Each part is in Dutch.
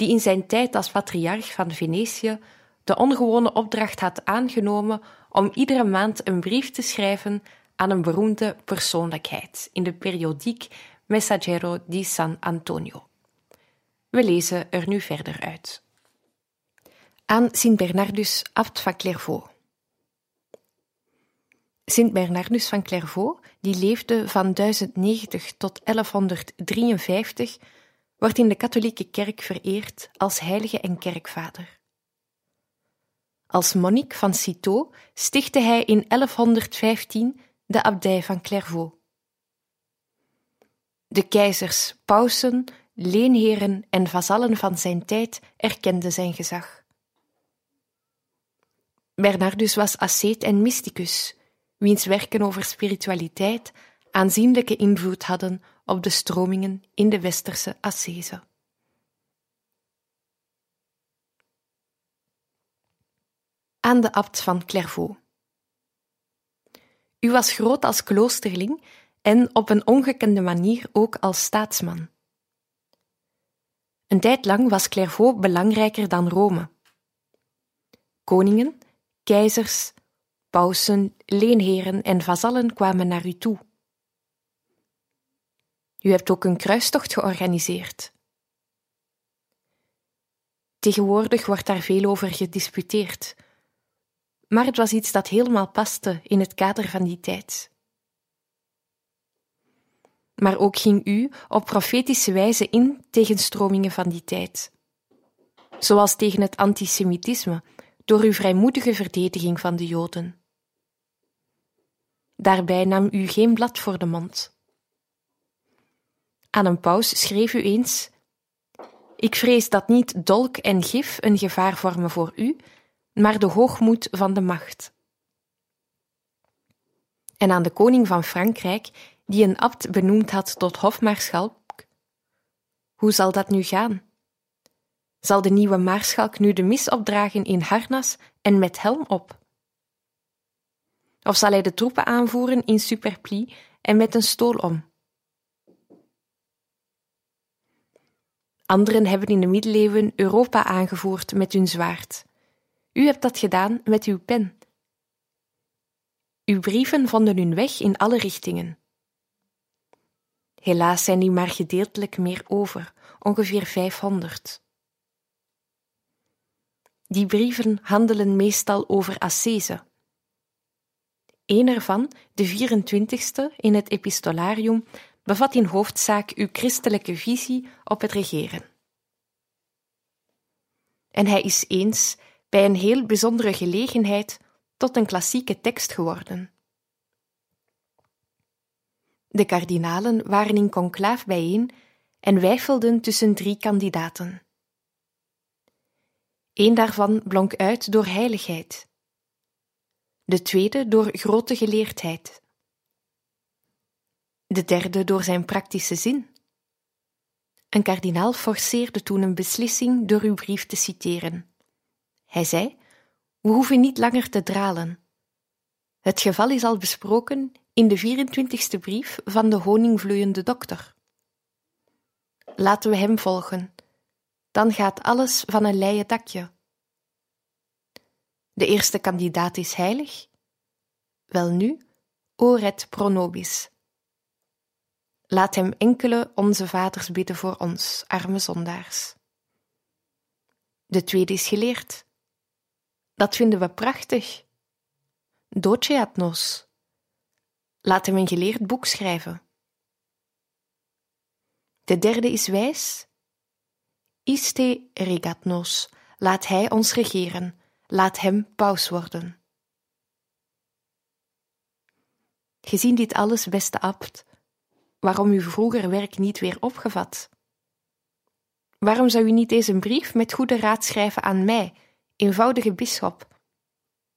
die in zijn tijd als patriarch van Venetië de ongewone opdracht had aangenomen om iedere maand een brief te schrijven aan een beroemde persoonlijkheid in de periodiek Messaggero di San Antonio. We lezen er nu verder uit. Aan Sint Bernardus, abt van Clairvaux. Sint Bernardus van Clairvaux, die leefde van 1090 tot 1153, wordt in de katholieke kerk vereerd als heilige en kerkvader. Als monnik van Citeaux stichtte hij in 1115 de abdij van Clairvaux. De keizers, pausen, leenheren en vazallen van zijn tijd erkenden zijn gezag. Bernardus was asceet en mysticus, wiens werken over spiritualiteit aanzienlijke invloed hadden op de stromingen in de westerse ascese. Aan de abt van Clairvaux. U was groot als kloosterling en op een ongekende manier ook als staatsman. Een tijd lang was Clairvaux belangrijker dan Rome. Koningen, keizers, pausen, leenheren en vazallen kwamen naar u toe. U hebt ook een kruistocht georganiseerd. Tegenwoordig wordt daar veel over gedisputeerd, maar het was iets dat helemaal paste in het kader van die tijd. Maar ook ging u op profetische wijze in tegen stromingen van die tijd, zoals tegen het antisemitisme door uw vrijmoedige verdediging van de Joden. Daarbij nam u geen blad voor de mond. Aan een paus schreef u eens: Ik vrees dat niet dolk en gif een gevaar vormen voor u, maar de hoogmoed van de macht. En aan de koning van Frankrijk, die een abt benoemd had tot hofmaarschalk: Hoe zal dat nu gaan? Zal de nieuwe maarschalk nu de mis opdragen in harnas en met helm op? Of zal hij de troepen aanvoeren in superplie en met een stool om? Anderen hebben in de middeleeuwen Europa aangevoerd met hun zwaard. U hebt dat gedaan met uw pen. Uw brieven vonden hun weg in alle richtingen. Helaas zijn die maar gedeeltelijk meer over, ongeveer 500. Die brieven handelen meestal over ascese. Een ervan, de 24ste in het epistolarium, bevat in hoofdzaak uw christelijke visie op het regeren. En hij is eens, bij een heel bijzondere gelegenheid, tot een klassieke tekst geworden. De kardinalen waren in conclaaf bijeen en weifelden tussen drie kandidaten. Eén daarvan blonk uit door heiligheid, de tweede door grote geleerdheid, de derde door zijn praktische zin. Een kardinaal forceerde toen een beslissing door uw brief te citeren. Hij zei: We hoeven niet langer te dralen. Het geval is al besproken in de 24ste brief van de honingvloeiende dokter. Laten we hem volgen, dan gaat alles van een leien dakje. De eerste kandidaat is heilig. Welnu, oret pro nobis. Laat hem enkele onze vaders bidden voor ons, arme zondaars. De tweede is geleerd. Dat vinden we prachtig. Doceatnos. Laat hem een geleerd boek schrijven. De derde is wijs. Iste regatnos. Laat hij ons regeren. Laat hem paus worden. Gezien dit alles, beste abt, waarom uw vroeger werk niet weer opgevat? Waarom zou u niet deze brief met goede raad schrijven aan mij, eenvoudige bisschop,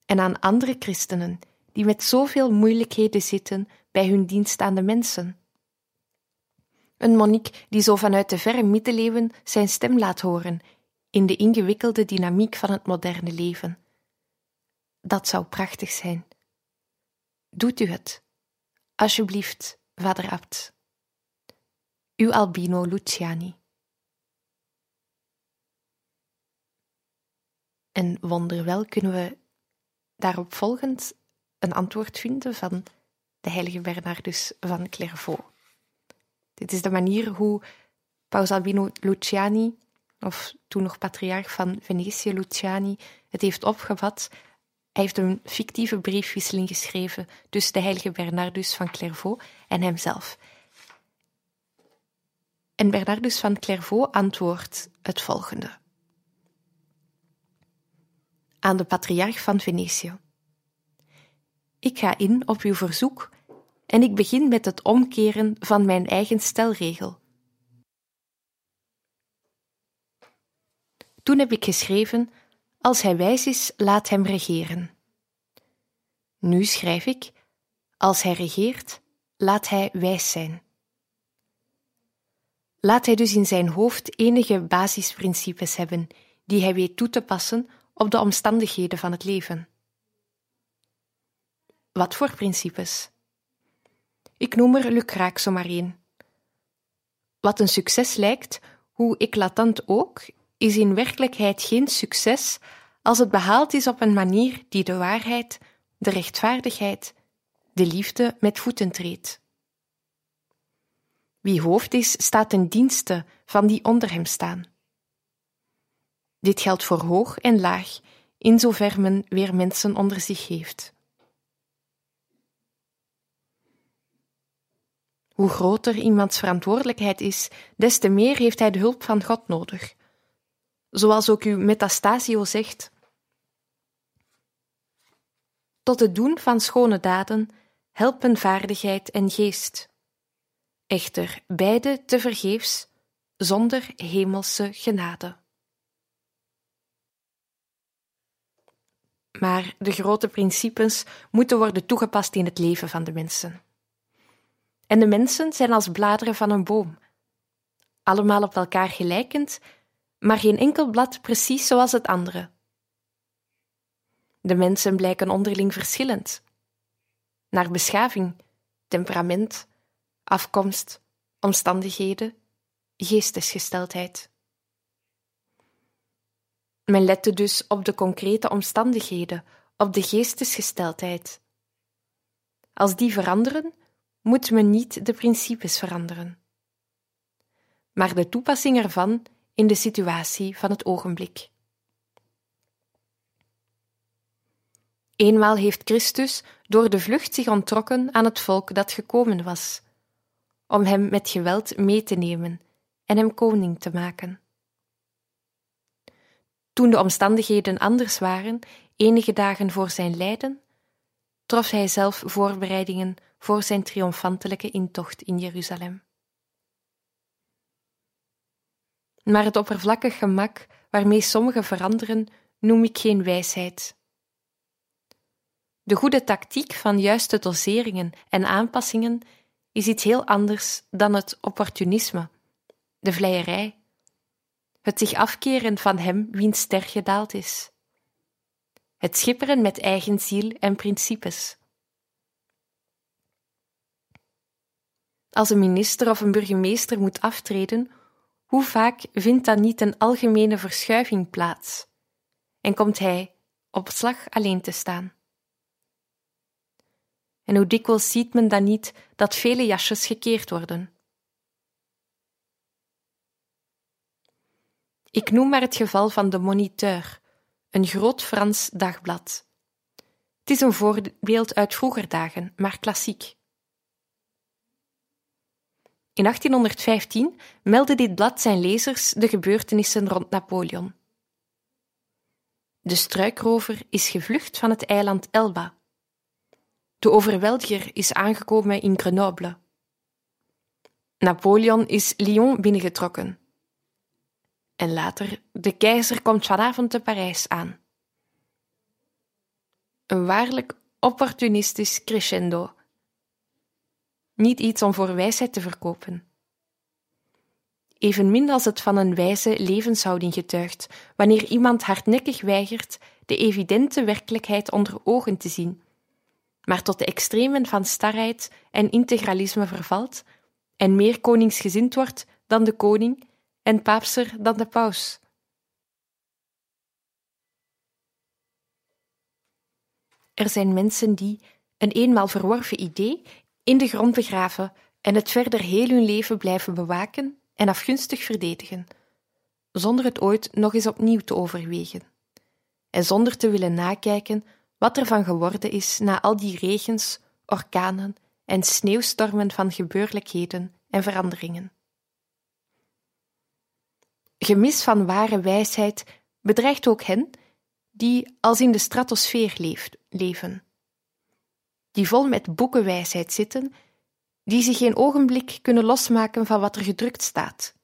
en aan andere christenen die met zoveel moeilijkheden zitten bij hun dienst aan de mensen? Een monnik die zo vanuit de verre middeleeuwen zijn stem laat horen in de ingewikkelde dynamiek van het moderne leven. Dat zou prachtig zijn. Doet u het, alsjeblieft, vader Abt. Uw Albino Luciani. En wonderwel kunnen we daarop volgend een antwoord vinden van de heilige Bernardus van Clairvaux. Dit is de manier hoe Paus Albino Luciani, of toen nog patriarch van Venetië Luciani, het heeft opgevat. Hij heeft een fictieve briefwisseling geschreven tussen de heilige Bernardus van Clairvaux en hemzelf. En Bernardus van Clairvaux antwoordt het volgende aan de patriarch van Venetië. Ik ga in op uw verzoek en ik begin met het omkeren van mijn eigen stelregel. Toen heb ik geschreven: Als hij wijs is, laat hem regeren. Nu schrijf ik: Als hij regeert, laat hij wijs zijn. Laat hij dus in zijn hoofd enige basisprincipes hebben die hij weet toe te passen op de omstandigheden van het leven. Wat voor principes? Ik noem er lucraak zomaar één. Wat een succes lijkt, hoe eclatant ook, is in werkelijkheid geen succes als het behaald is op een manier die de waarheid, de rechtvaardigheid, de liefde met voeten treedt. Wie hoofd is, staat ten dienste van die onder hem staan. Dit geldt voor hoog en laag, in zover men weer mensen onder zich heeft. Hoe groter iemands verantwoordelijkheid is, des te meer heeft hij de hulp van God nodig. Zoals ook uw Metastasio zegt: Tot het doen van schone daden helpen vaardigheid en geest. Echter, beide te vergeefs, zonder hemelse genade. maar de grote principes moeten worden toegepast in het leven van de mensen. En de mensen zijn als bladeren van een boom, allemaal op elkaar gelijkend, maar geen enkel blad precies zoals het andere. De mensen blijken onderling verschillend, naar beschaving, temperament, afkomst, omstandigheden, geestesgesteldheid. Men lette dus op de concrete omstandigheden, op de geestesgesteldheid. Als die veranderen, moet men niet de principes veranderen, maar de toepassing ervan in de situatie van het ogenblik. Eenmaal heeft Christus door de vlucht zich onttrokken aan het volk dat gekomen was, om hem met geweld mee te nemen en hem koning te maken. Toen de omstandigheden anders waren, enige dagen voor zijn lijden, trof hij zelf voorbereidingen voor zijn triomfantelijke intocht in Jeruzalem. Maar het oppervlakkig gemak waarmee sommigen veranderen, noem ik geen wijsheid. De goede tactiek van juiste doseringen en aanpassingen is iets heel anders dan het opportunisme, de vleierij het zich afkeren van hem wiens ster gedaald is, het schipperen met eigen ziel en principes. Als een minister of een burgemeester moet aftreden, hoe vaak vindt dan niet een algemene verschuiving plaats en komt hij op slag alleen te staan? En hoe dikwijls ziet men dan niet dat vele jasjes gekeerd worden? Ik noem maar het geval van de moniteur, een groot Frans dagblad. Het is een voorbeeld uit vroeger dagen, maar klassiek. In 1815 meldde dit blad zijn lezers de gebeurtenissen rond Napoleon. De struikrover is gevlucht van het eiland Elba. De overweldiger is aangekomen in Grenoble. Napoleon is Lyon binnengetrokken. En later, de keizer komt vanavond te Parijs aan. Een waarlijk opportunistisch crescendo. Niet iets om voor wijsheid te verkopen. Evenmin als het van een wijze levenshouding getuigt, wanneer iemand hardnekkig weigert de evidente werkelijkheid onder ogen te zien, maar tot de extremen van starheid en integralisme vervalt en meer koningsgezind wordt dan de koning en paapser dan de paus. Er zijn mensen die een eenmaal verworven idee in de grond begraven en het verder heel hun leven blijven bewaken en afgunstig verdedigen, zonder het ooit nog eens opnieuw te overwegen, en zonder te willen nakijken wat er van geworden is na al die regens, orkanen en sneeuwstormen van gebeurlijkheden en veranderingen. Gemis van ware wijsheid bedreigt ook hen die als in de stratosfeer leeft, leven, die vol met boekenwijsheid zitten, die zich geen ogenblik kunnen losmaken van wat er gedrukt staat.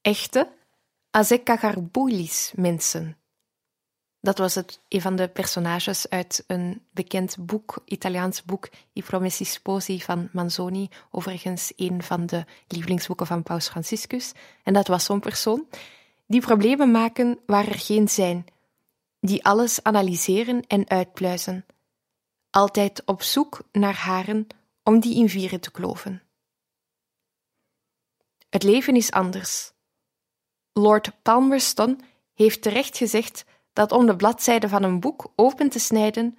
Echte Azekagarboulis mensen dat was het, een van de personages uit een bekend boek, Italiaans boek, I Promessi Sposi van Manzoni, overigens een van de lievelingsboeken van Paus Franciscus. En dat was zo'n persoon die problemen maken waar er geen zijn, die alles analyseren en uitpluizen, altijd op zoek naar haren om die in vieren te kloven. Het leven is anders. Lord Palmerston heeft terecht gezegd dat om de bladzijde van een boek open te snijden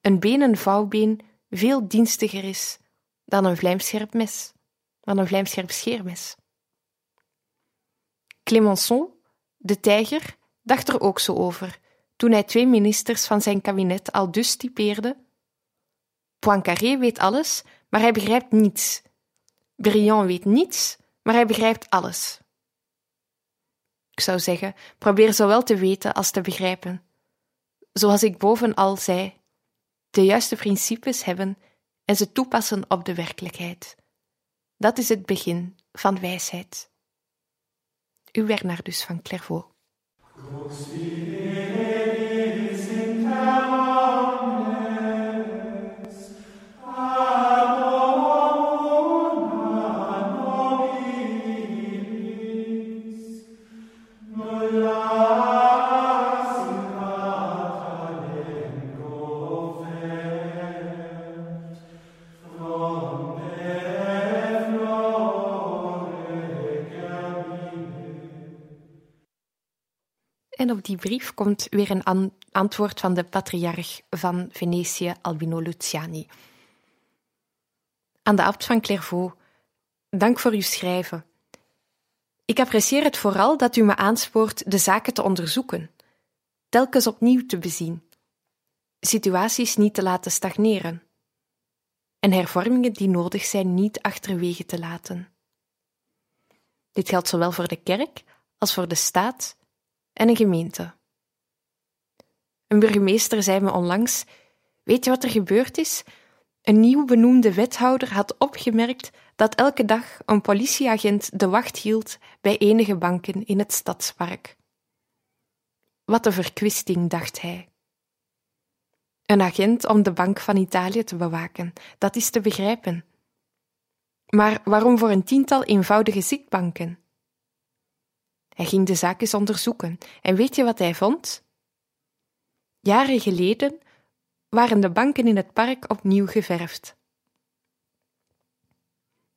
een benenvouwbeen veel dienstiger is dan een vlijmscherp mes, dan een vlijmscherp scheermes. Clemenceau, de tijger, dacht er ook zo over toen hij twee ministers van zijn kabinet al dus typeerde. Poincaré weet alles, maar hij begrijpt niets. Briand weet niets, maar hij begrijpt alles. Ik zou zeggen, probeer zowel te weten als te begrijpen. Zoals ik bovenal zei, de juiste principes hebben en ze toepassen op de werkelijkheid. Dat is het begin van wijsheid. U dus van Clairvaux. Op die brief komt weer een antwoord van de patriarch van Venetië, Albino Luciani. Aan de abt van Clairvaux, dank voor uw schrijven. Ik apprecieer het vooral dat u me aanspoort de zaken te onderzoeken, telkens opnieuw te bezien, situaties niet te laten stagneren en hervormingen die nodig zijn niet achterwege te laten. Dit geldt zowel voor de kerk als voor de staat en een gemeente. Een burgemeester zei me onlangs: Weet je wat er gebeurd is? Een nieuw benoemde wethouder had opgemerkt dat elke dag een politieagent de wacht hield bij enige banken in het stadspark. Wat een verkwisting, dacht hij. Een agent om de Bank van Italië te bewaken, dat is te begrijpen. Maar waarom voor een tiental eenvoudige zitbanken? Hij ging de zaak eens onderzoeken en weet je wat hij vond? Jaren geleden waren de banken in het park opnieuw geverfd.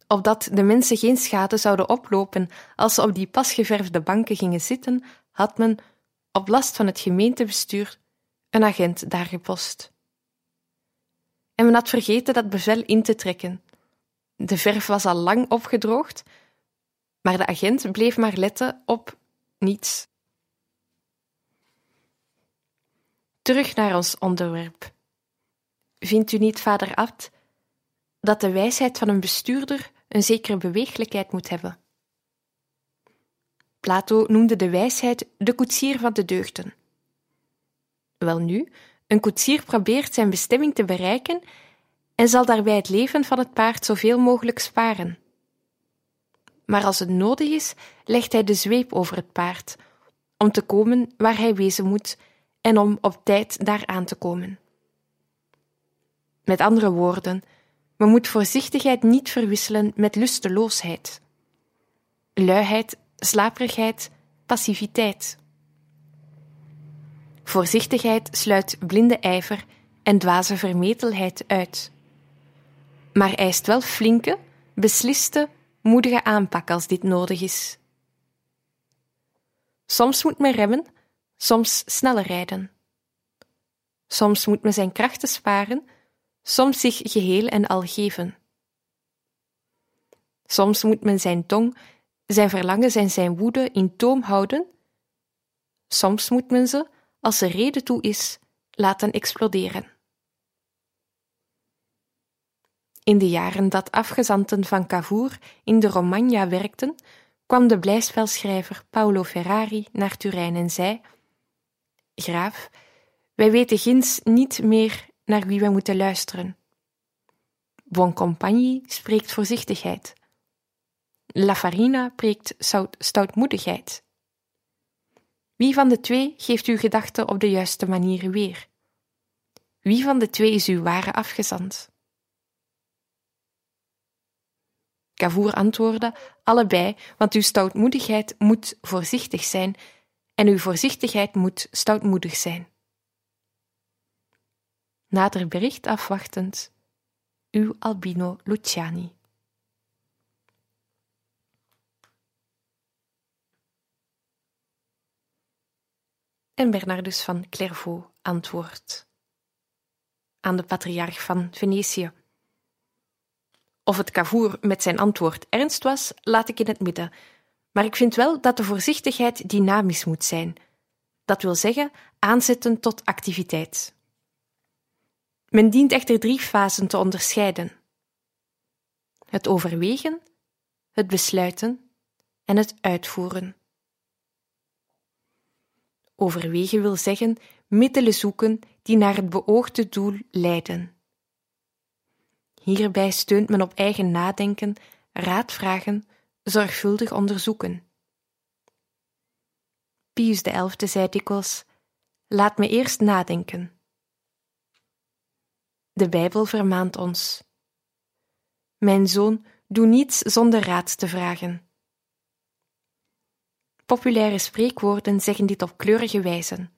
Opdat de mensen geen schade zouden oplopen als ze op die pas geverfde banken gingen zitten, had men, op last van het gemeentebestuur, een agent daar gepost. En men had vergeten dat bevel in te trekken. De verf was al lang opgedroogd, maar de agent bleef maar letten op niets. Terug naar ons onderwerp. Vindt u niet, vader Abt, dat de wijsheid van een bestuurder een zekere beweeglijkheid moet hebben? Plato noemde de wijsheid de koetsier van de deugden. Welnu, een koetsier probeert zijn bestemming te bereiken en zal daarbij het leven van het paard zoveel mogelijk sparen. Maar als het nodig is, legt hij de zweep over het paard, om te komen waar hij wezen moet en om op tijd daar aan te komen. Met andere woorden, we moeten voorzichtigheid niet verwisselen met lusteloosheid. Luiheid, slaperigheid, passiviteit. Voorzichtigheid sluit blinde ijver en dwaze vermetelheid uit. Maar eist wel flinke, besliste, moedige aanpak als dit nodig is. Soms moet men remmen, soms sneller rijden. Soms moet men zijn krachten sparen, soms zich geheel en al geven. Soms moet men zijn tong, zijn verlangens en zijn woede in toom houden. Soms moet men ze, als er reden toe is, laten exploderen. In de jaren dat afgezanten van Cavour in de Romagna werkten, kwam de blijspelschrijver Paolo Ferrari naar Turijn en zei: Graaf, wij weten ginds niet meer naar wie wij moeten luisteren. Bon compagnie spreekt voorzichtigheid. La Farina preekt stoutmoedigheid. Wie van de twee geeft uw gedachten op de juiste manier weer? Wie van de twee is uw ware afgezant? Cavour antwoordde: Allebei, want uw stoutmoedigheid moet voorzichtig zijn en uw voorzichtigheid moet stoutmoedig zijn. Nader bericht afwachtend, uw Albino Luciani. En Bernardus van Clairvaux antwoordt aan de patriarch van Venetië. Of het Cavour met zijn antwoord ernst was, laat ik in het midden. Maar ik vind wel dat de voorzichtigheid dynamisch moet zijn. Dat wil zeggen, aanzetten tot activiteit. Men dient echter drie fasen te onderscheiden: het overwegen, het besluiten en het uitvoeren. Overwegen wil zeggen middelen zoeken die naar het beoogde doel leiden. Hierbij steunt men op eigen nadenken, raadvragen, zorgvuldig onderzoeken. Pius XI zei dikwijls: Laat me eerst nadenken. De Bijbel vermaant ons: Mijn zoon, doe niets zonder raad te vragen. Populaire spreekwoorden zeggen dit op kleurige wijze.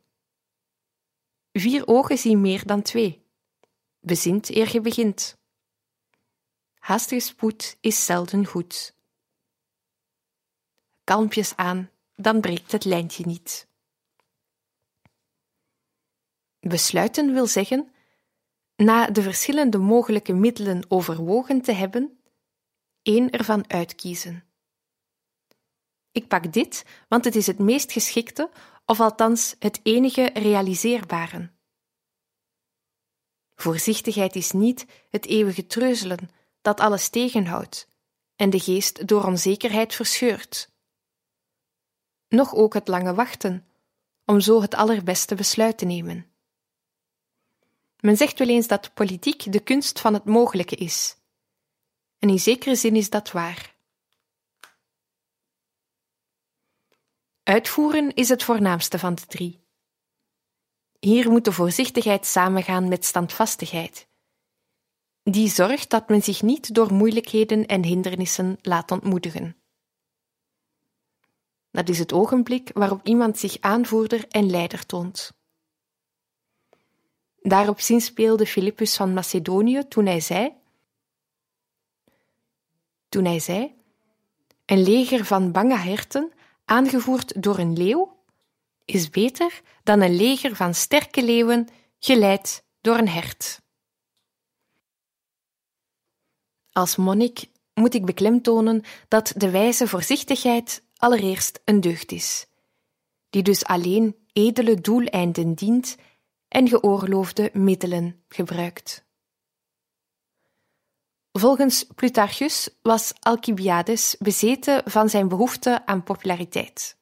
Vier ogen zien meer dan twee. Bezint eer je begint. Haastige spoed is zelden goed. Kalmpjes aan, dan breekt het lijntje niet. Besluiten wil zeggen, na de verschillende mogelijke middelen overwogen te hebben, één ervan uitkiezen. Ik pak dit, want het is het meest geschikte, of althans het enige realiseerbare. Voorzichtigheid is niet het eeuwige treuzelen, dat alles tegenhoudt en de geest door onzekerheid verscheurt. Nog ook het lange wachten, om zo het allerbeste besluit te nemen. Men zegt wel eens dat politiek de kunst van het mogelijke is. En in zekere zin is dat waar. Uitvoeren is het voornaamste van de drie. Hier moet de voorzichtigheid samengaan met standvastigheid die zorgt dat men zich niet door moeilijkheden en hindernissen laat ontmoedigen. Dat is het ogenblik waarop iemand zich aanvoerder en leider toont. Daarop zinspeelde Philippus van Macedonië toen hij zei: Toen hij zei: Een leger van bange herten, aangevoerd door een leeuw, is beter dan een leger van sterke leeuwen, geleid door een hert. Als monnik moet ik beklemtonen dat de wijze voorzichtigheid allereerst een deugd is, die dus alleen edele doeleinden dient en geoorloofde middelen gebruikt. Volgens Plutarchus was Alcibiades bezeten van zijn behoefte aan populariteit.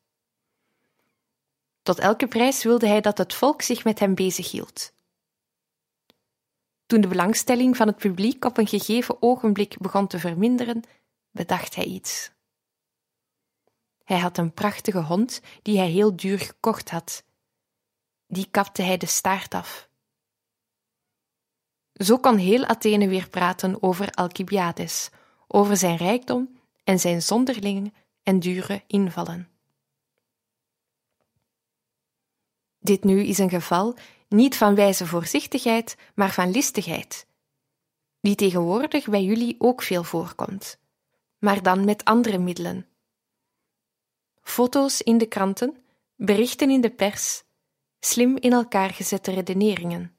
Tot elke prijs wilde hij dat het volk zich met hem bezighield. Toen de belangstelling van het publiek op een gegeven ogenblik begon te verminderen, bedacht hij iets. Hij had een prachtige hond die hij heel duur gekocht had. Die kapte hij de staart af. Zo kon heel Athene weer praten over Alcibiades, over zijn rijkdom en zijn zonderlinge en dure invallen. Dit nu is een geval niet van wijze voorzichtigheid, maar van listigheid, die tegenwoordig bij jullie ook veel voorkomt, maar dan met andere middelen. Foto's in de kranten, berichten in de pers, slim in elkaar gezette redeneringen.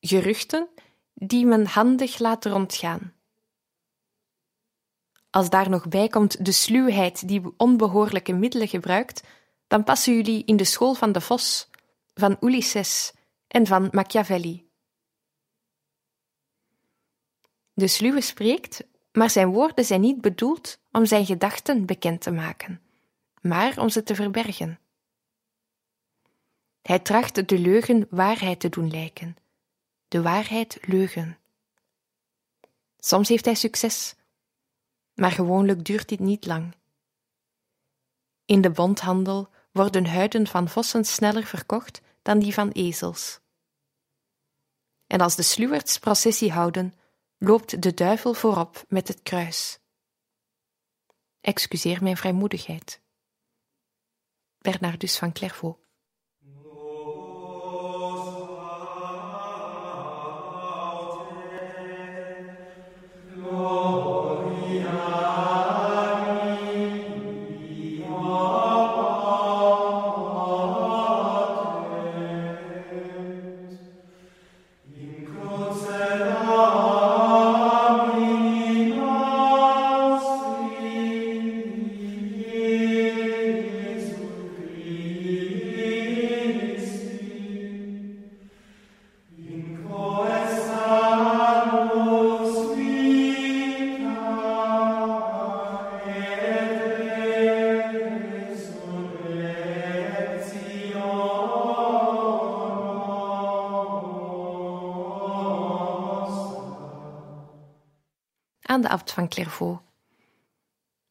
Geruchten die men handig laat rondgaan. Als daar nog bij komt de sluwheid die onbehoorlijke middelen gebruikt, dan passen jullie in de school van de Vos, van Ulysses en van Machiavelli. De sluwe spreekt, maar zijn woorden zijn niet bedoeld om zijn gedachten bekend te maken, maar om ze te verbergen. Hij tracht de leugen waarheid te doen lijken, de waarheid leugen. Soms heeft hij succes, maar gewoonlijk duurt dit niet lang. In de bondhandel worden huiden van vossen sneller verkocht dan die van ezels. En als de sluwerts processie houden, loopt de duivel voorop met het kruis. Excuseer mijn vrijmoedigheid. Bernardus van Clairvaux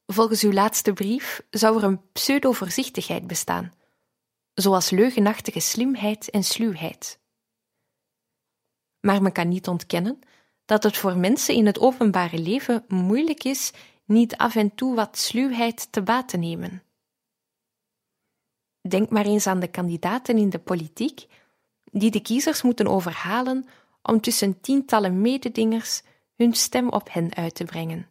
Volgens uw laatste brief zou er een pseudo-voorzichtigheid bestaan, zoals leugenachtige slimheid en sluwheid. Maar men kan niet ontkennen dat het voor mensen in het openbare leven moeilijk is niet af en toe wat sluwheid te baat te nemen. Denk maar eens aan de kandidaten in de politiek die de kiezers moeten overhalen om tussen tientallen mededingers hun stem op hen uit te brengen.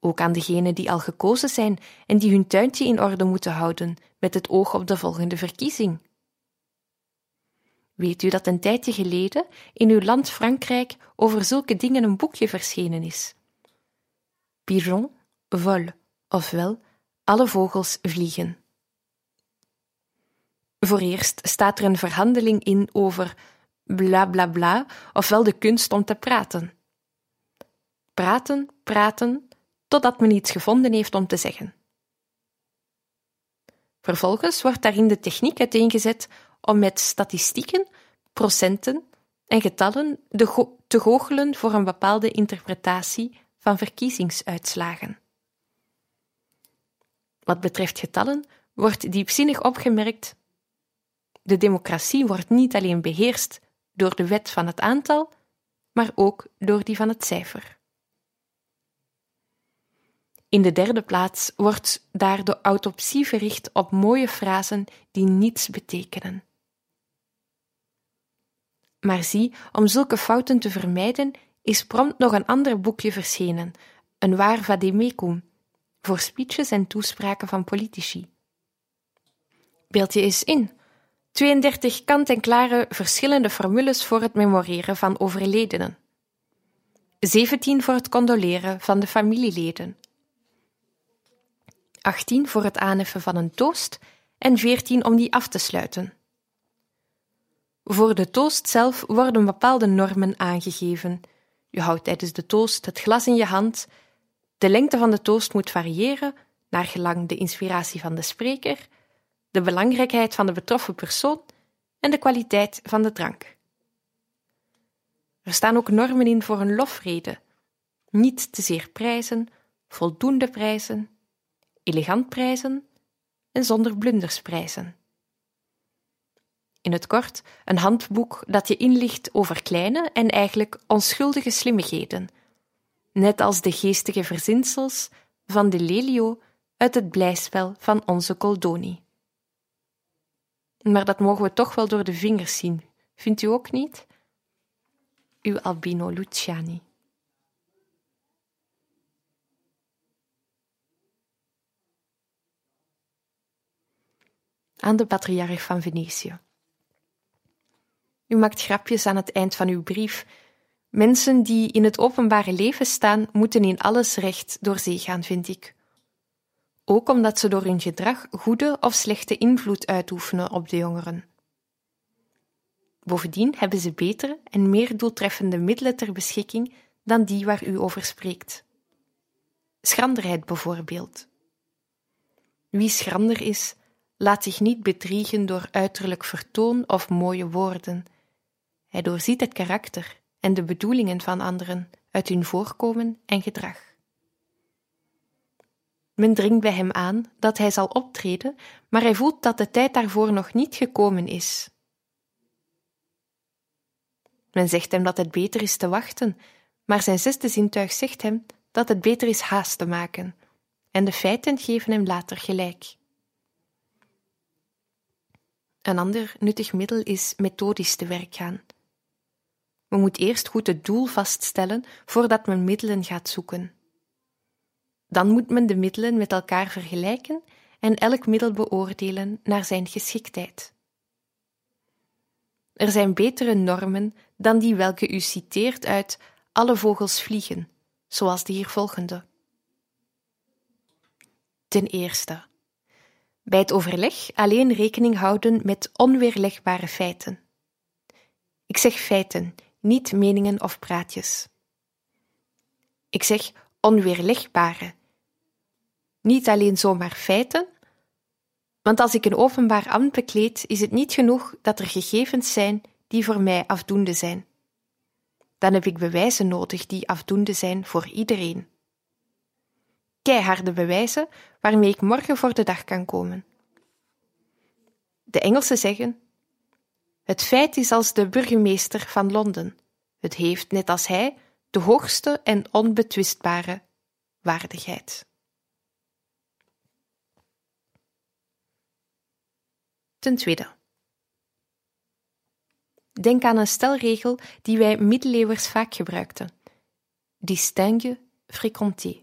Ook aan degenen die al gekozen zijn en die hun tuintje in orde moeten houden met het oog op de volgende verkiezing. Weet u dat een tijdje geleden in uw land Frankrijk over zulke dingen een boekje verschenen is? Pigeon, vol, ofwel alle vogels vliegen. Voor eerst staat er een verhandeling in over bla bla bla, ofwel de kunst om te praten. Praten, praten, totdat men iets gevonden heeft om te zeggen. Vervolgens wordt daarin de techniek uiteengezet om met statistieken, procenten en getallen de te goochelen voor een bepaalde interpretatie van verkiezingsuitslagen. Wat betreft getallen wordt diepzinnig opgemerkt: de democratie wordt niet alleen beheerst door de wet van het aantal, maar ook door die van het cijfer. In de derde plaats wordt daar de autopsie verricht op mooie frasen die niets betekenen. Maar zie, om zulke fouten te vermijden, is prompt nog een ander boekje verschenen, een waar vademecum, voor speeches en toespraken van politici. Beeld je eens in 32 kant-en-klare verschillende formules voor het memoreren van overledenen. 17 voor het condoleren van de familieleden. 18 voor het aanheffen van een toast en 14 om die af te sluiten. Voor de toast zelf worden bepaalde normen aangegeven. Je houdt tijdens de toast het glas in je hand. De lengte van de toast moet variëren naar gelang de inspiratie van de spreker, de belangrijkheid van de betroffen persoon en de kwaliteit van de drank. Er staan ook normen in voor een lofrede. Niet te zeer prijzen, voldoende prijzen, elegant prijzen en zonder blunders prijzen. In het kort, een handboek dat je inlicht over kleine en eigenlijk onschuldige slimmigheden, net als de geestige verzinsels van de Lelio uit het blijspel van onze Goldoni. Maar dat mogen we toch wel door de vingers zien, vindt u ook niet? Uw Albino Luciani. Aan de patriarch van Venetië. U maakt grapjes aan het eind van uw brief. Mensen die in het openbare leven staan, moeten in alles recht door zee gaan, vind ik. Ook omdat ze door hun gedrag goede of slechte invloed uitoefenen op de jongeren. Bovendien hebben ze betere en meer doeltreffende middelen ter beschikking dan die waar u over spreekt. Schranderheid bijvoorbeeld. Wie schrander is, laat zich niet bedriegen door uiterlijk vertoon of mooie woorden. Hij doorziet het karakter en de bedoelingen van anderen uit hun voorkomen en gedrag. Men dringt bij hem aan dat hij zal optreden, maar hij voelt dat de tijd daarvoor nog niet gekomen is. Men zegt hem dat het beter is te wachten, maar zijn zesde zintuig zegt hem dat het beter is haast te maken, en de feiten geven hem later gelijk. Een ander nuttig middel is methodisch te werk gaan. Men moet eerst goed het doel vaststellen voordat men middelen gaat zoeken. Dan moet men de middelen met elkaar vergelijken en elk middel beoordelen naar zijn geschiktheid. Er zijn betere normen dan die welke u citeert uit Alle vogels vliegen, zoals de hier volgende. Ten eerste, bij het overleg alleen rekening houden met onweerlegbare feiten. Ik zeg feiten, niet meningen of praatjes. Ik zeg onweerlegbare, niet alleen zomaar feiten, want als ik een openbaar ambt bekleed, is het niet genoeg dat er gegevens zijn die voor mij afdoende zijn. Dan heb ik bewijzen nodig die afdoende zijn voor iedereen. Keiharde bewijzen waarmee ik morgen voor de dag kan komen. De Engelsen zeggen: Het feit is als de burgemeester van Londen. Het heeft, net als hij, de hoogste en onbetwistbare waardigheid. Ten tweede. Denk aan een stelregel die wij middeleeuwers vaak gebruikten. Distingue, fréquenter.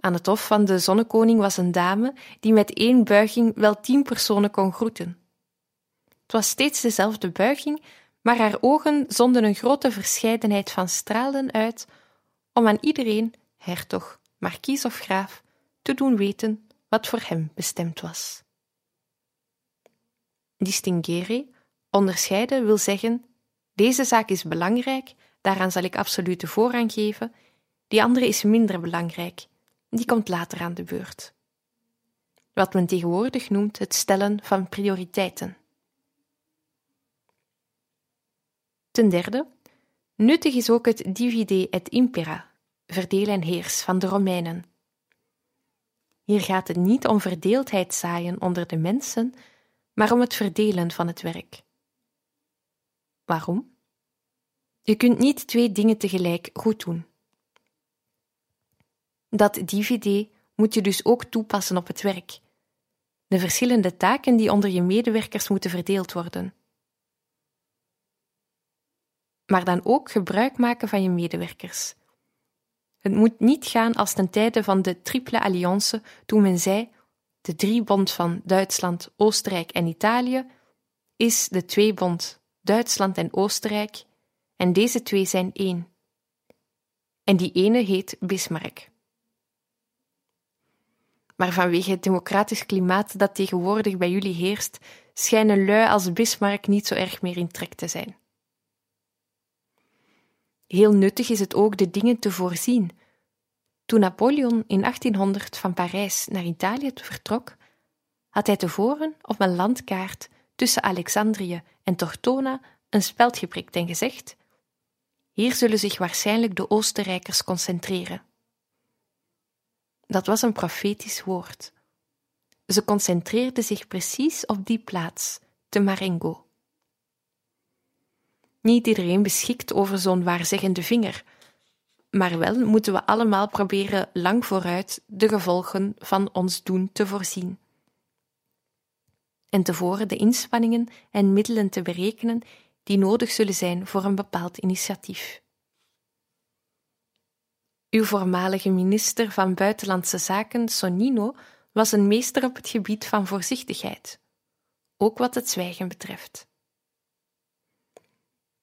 Aan het hof van de zonnekoning was een dame die met één buiging wel tien personen kon groeten. Het was steeds dezelfde buiging, maar haar ogen zonden een grote verscheidenheid van stralen uit om aan iedereen, hertog, markies of graaf, te doen weten wat voor hem bestemd was. Distinguere, onderscheiden, wil zeggen: deze zaak is belangrijk, daaraan zal ik absolute voorrang geven, die andere is minder belangrijk, die komt later aan de beurt. Wat men tegenwoordig noemt het stellen van prioriteiten. Ten derde, nuttig is ook het divide et impera, verdeel en heers van de Romeinen. Hier gaat het niet om verdeeldheid zaaien onder de mensen, maar om het verdelen van het werk. Waarom? Je kunt niet twee dingen tegelijk goed doen. Dat DVD moet je dus ook toepassen op het werk. De verschillende taken die onder je medewerkers moeten verdeeld worden. Maar dan ook gebruik maken van je medewerkers. Het moet niet gaan als ten tijde van de Triple Alliance, toen men zei: de driebond van Duitsland, Oostenrijk en Italië is de tweebond Duitsland en Oostenrijk, en deze twee zijn één. En die ene heet Bismarck. Maar vanwege het democratisch klimaat dat tegenwoordig bij jullie heerst, schijnen lui als Bismarck niet zo erg meer in trek te zijn. Heel nuttig is het ook de dingen te voorzien. Toen Napoleon in 1800 van Parijs naar Italië vertrok, had hij tevoren op een landkaart tussen Alexandrië en Tortona een speld geprikt en gezegd: Hier zullen zich waarschijnlijk de Oostenrijkers concentreren. Dat was een profetisch woord. Ze concentreerden zich precies op die plaats, te Marengo. Niet iedereen beschikt over zo'n waarzeggende vinger, maar wel moeten we allemaal proberen lang vooruit de gevolgen van ons doen te voorzien. En tevoren de inspanningen en middelen te berekenen die nodig zullen zijn voor een bepaald initiatief. Uw voormalige minister van Buitenlandse Zaken, Sonino, was een meester op het gebied van voorzichtigheid, ook wat het zwijgen betreft.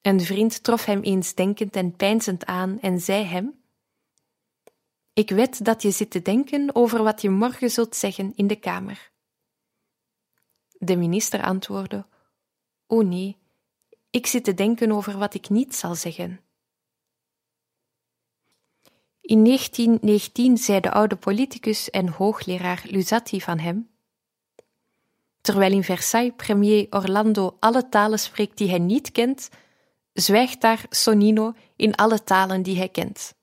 Een vriend trof hem eens denkend en peinzend aan en zei hem: Ik weet dat je zit te denken over wat je morgen zult zeggen in de kamer. De minister antwoordde: O nee, ik zit te denken over wat ik niet zal zeggen. In 1919 zei de oude politicus en hoogleraar Luzzatti van hem: Terwijl in Versailles premier Orlando alle talen spreekt die hij niet kent, zwijgt daar Sonino in alle talen die hij kent.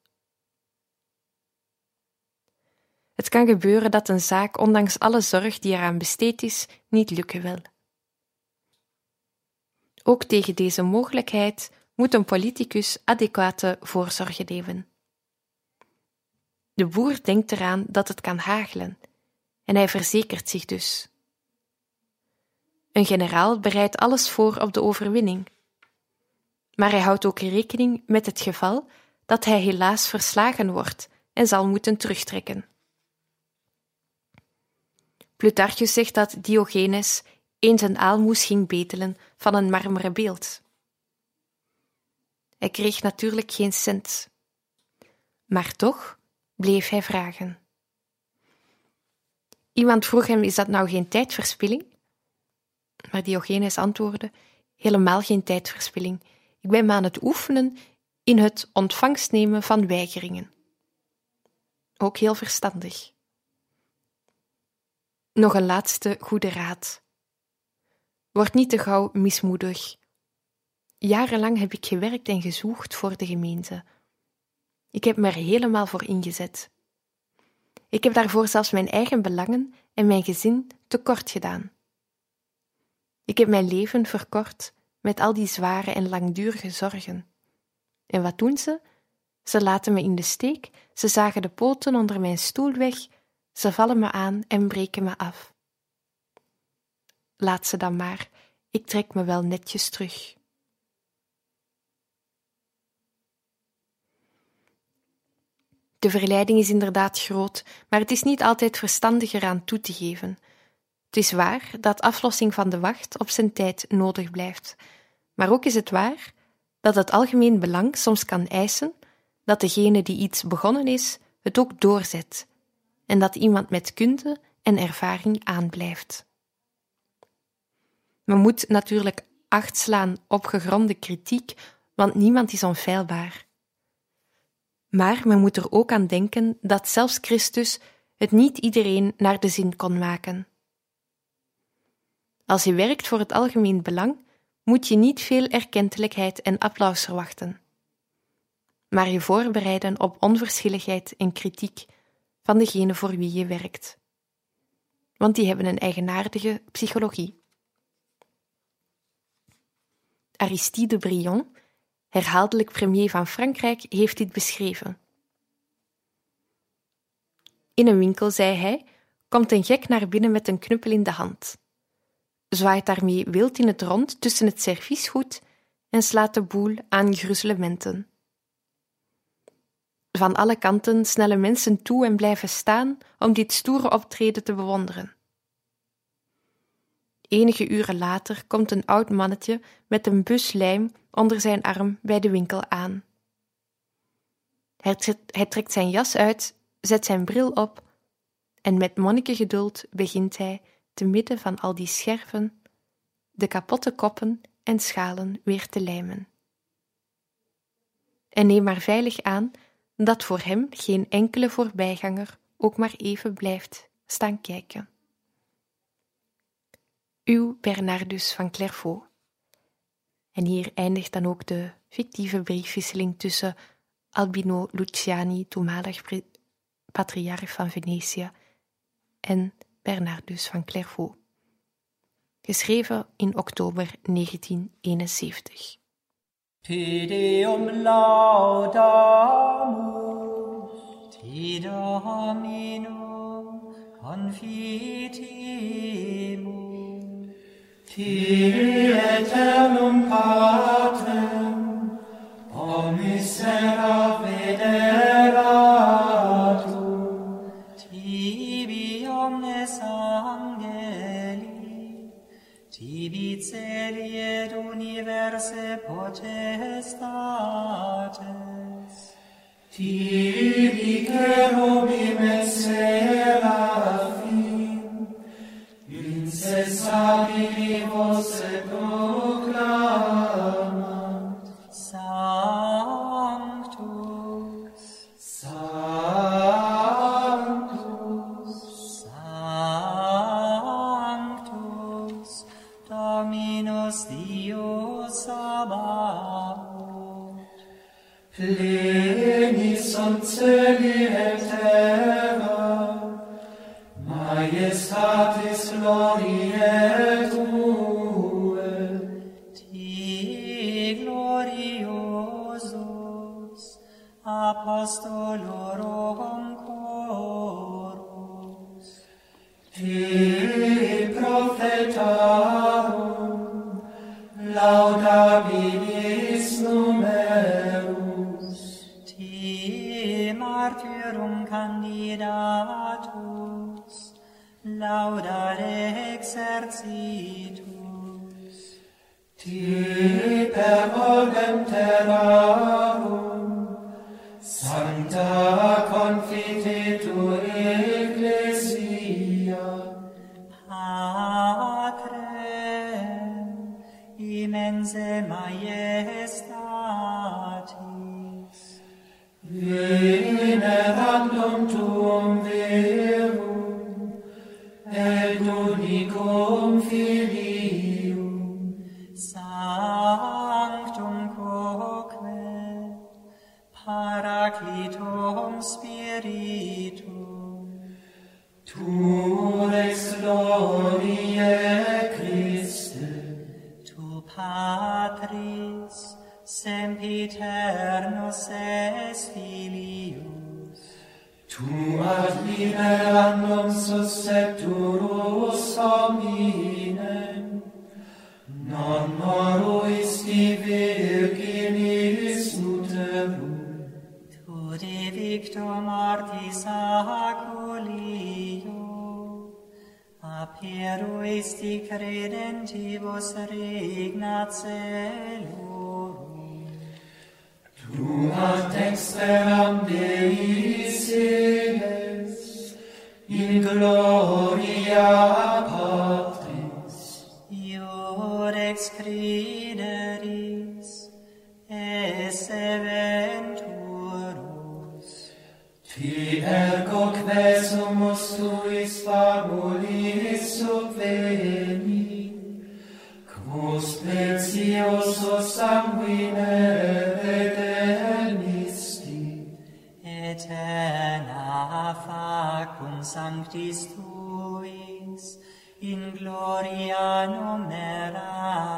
Het kan gebeuren dat een zaak, ondanks alle zorg die eraan besteed is, niet lukken wil. Ook tegen deze mogelijkheid moet een politicus adequate voorzorgen nemen. De boer denkt eraan dat het kan hagelen en hij verzekert zich dus. Een generaal bereidt alles voor op de overwinning. Maar hij houdt ook rekening met het geval dat hij helaas verslagen wordt en zal moeten terugtrekken. Plutarchus zegt dat Diogenes eens een aalmoes ging betelen van een marmeren beeld. Hij kreeg natuurlijk geen cent. Maar toch bleef hij vragen. Iemand vroeg hem: Is dat nou geen tijdverspilling? Maar Diogenes antwoordde: Helemaal geen tijdverspilling. Ik ben me aan het oefenen in het ontvangst nemen van weigeringen. Ook heel verstandig. Nog een laatste goede raad. Word niet te gauw mismoedig. Jarenlang heb ik gewerkt en gezocht voor de gemeente. Ik heb me er helemaal voor ingezet. Ik heb daarvoor zelfs mijn eigen belangen en mijn gezin tekort gedaan. Ik heb mijn leven verkort met al die zware en langdurige zorgen. En wat doen ze? Ze laten me in de steek, ze zagen de poten onder mijn stoel weg, ze vallen me aan en breken me af. Laat ze dan maar, ik trek me wel netjes terug. De verleiding is inderdaad groot, maar het is niet altijd verstandig eraan toe te geven. Het is waar dat aflossing van de wacht op zijn tijd nodig blijft, maar ook is het waar dat het algemeen belang soms kan eisen dat degene die iets begonnen is, het ook doorzet en dat iemand met kunde en ervaring aanblijft. Men moet natuurlijk acht slaan op gegronde kritiek, want niemand is onfeilbaar. Maar men moet er ook aan denken dat zelfs Christus het niet iedereen naar de zin kon maken. Als je werkt voor het algemeen belang, moet je niet veel erkentelijkheid en applaus verwachten, maar je voorbereiden op onverschilligheid en kritiek van degene voor wie je werkt. Want die hebben een eigenaardige psychologie. Aristide Briand, herhaaldelijk premier van Frankrijk, heeft dit beschreven. In een winkel, zei hij, komt een gek naar binnen met een knuppel in de hand zwaait daarmee wild in het rond tussen het serviesgoed en slaat de boel aan gruzelementen. Van alle kanten snellen mensen toe en blijven staan om dit stoere optreden te bewonderen. Enige uren later komt een oud mannetje met een bus lijm onder zijn arm bij de winkel aan. Hij trekt zijn jas uit, zet zijn bril op en met monnikengeduld begint hij te midden van al die scherven de kapotte koppen en schalen weer te lijmen. En neem maar veilig aan dat voor hem geen enkele voorbijganger ook maar even blijft staan kijken. Uw Bernardus van Clairvaux. En hier eindigt dan ook de fictieve briefwisseling tussen Albino Luciani, toenmalig patriarch van Venetië, en Bernardus van Clairvaux. Geschreven in oktober 1971. Te Deum laudamus, Te Domino confitemus, Te eternum Patrem, omissera vederatum, miserii et universe potestates. Tibi Espírito in gloria Patris, Iur ex sanctis tuis, in gloria numerari.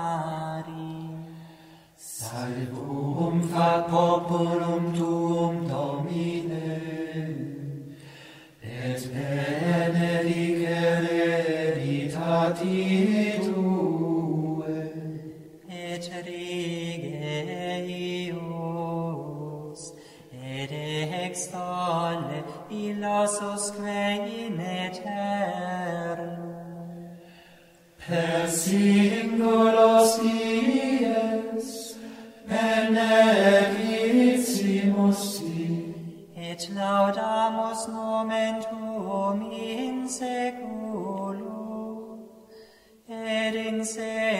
Salvum fac populum tuum, Domine, et benedicere eritati lasosque in aeternum. Per singulos dies benedicimus Dii, et laudamus nomen Tuum in seculum, et in seculum,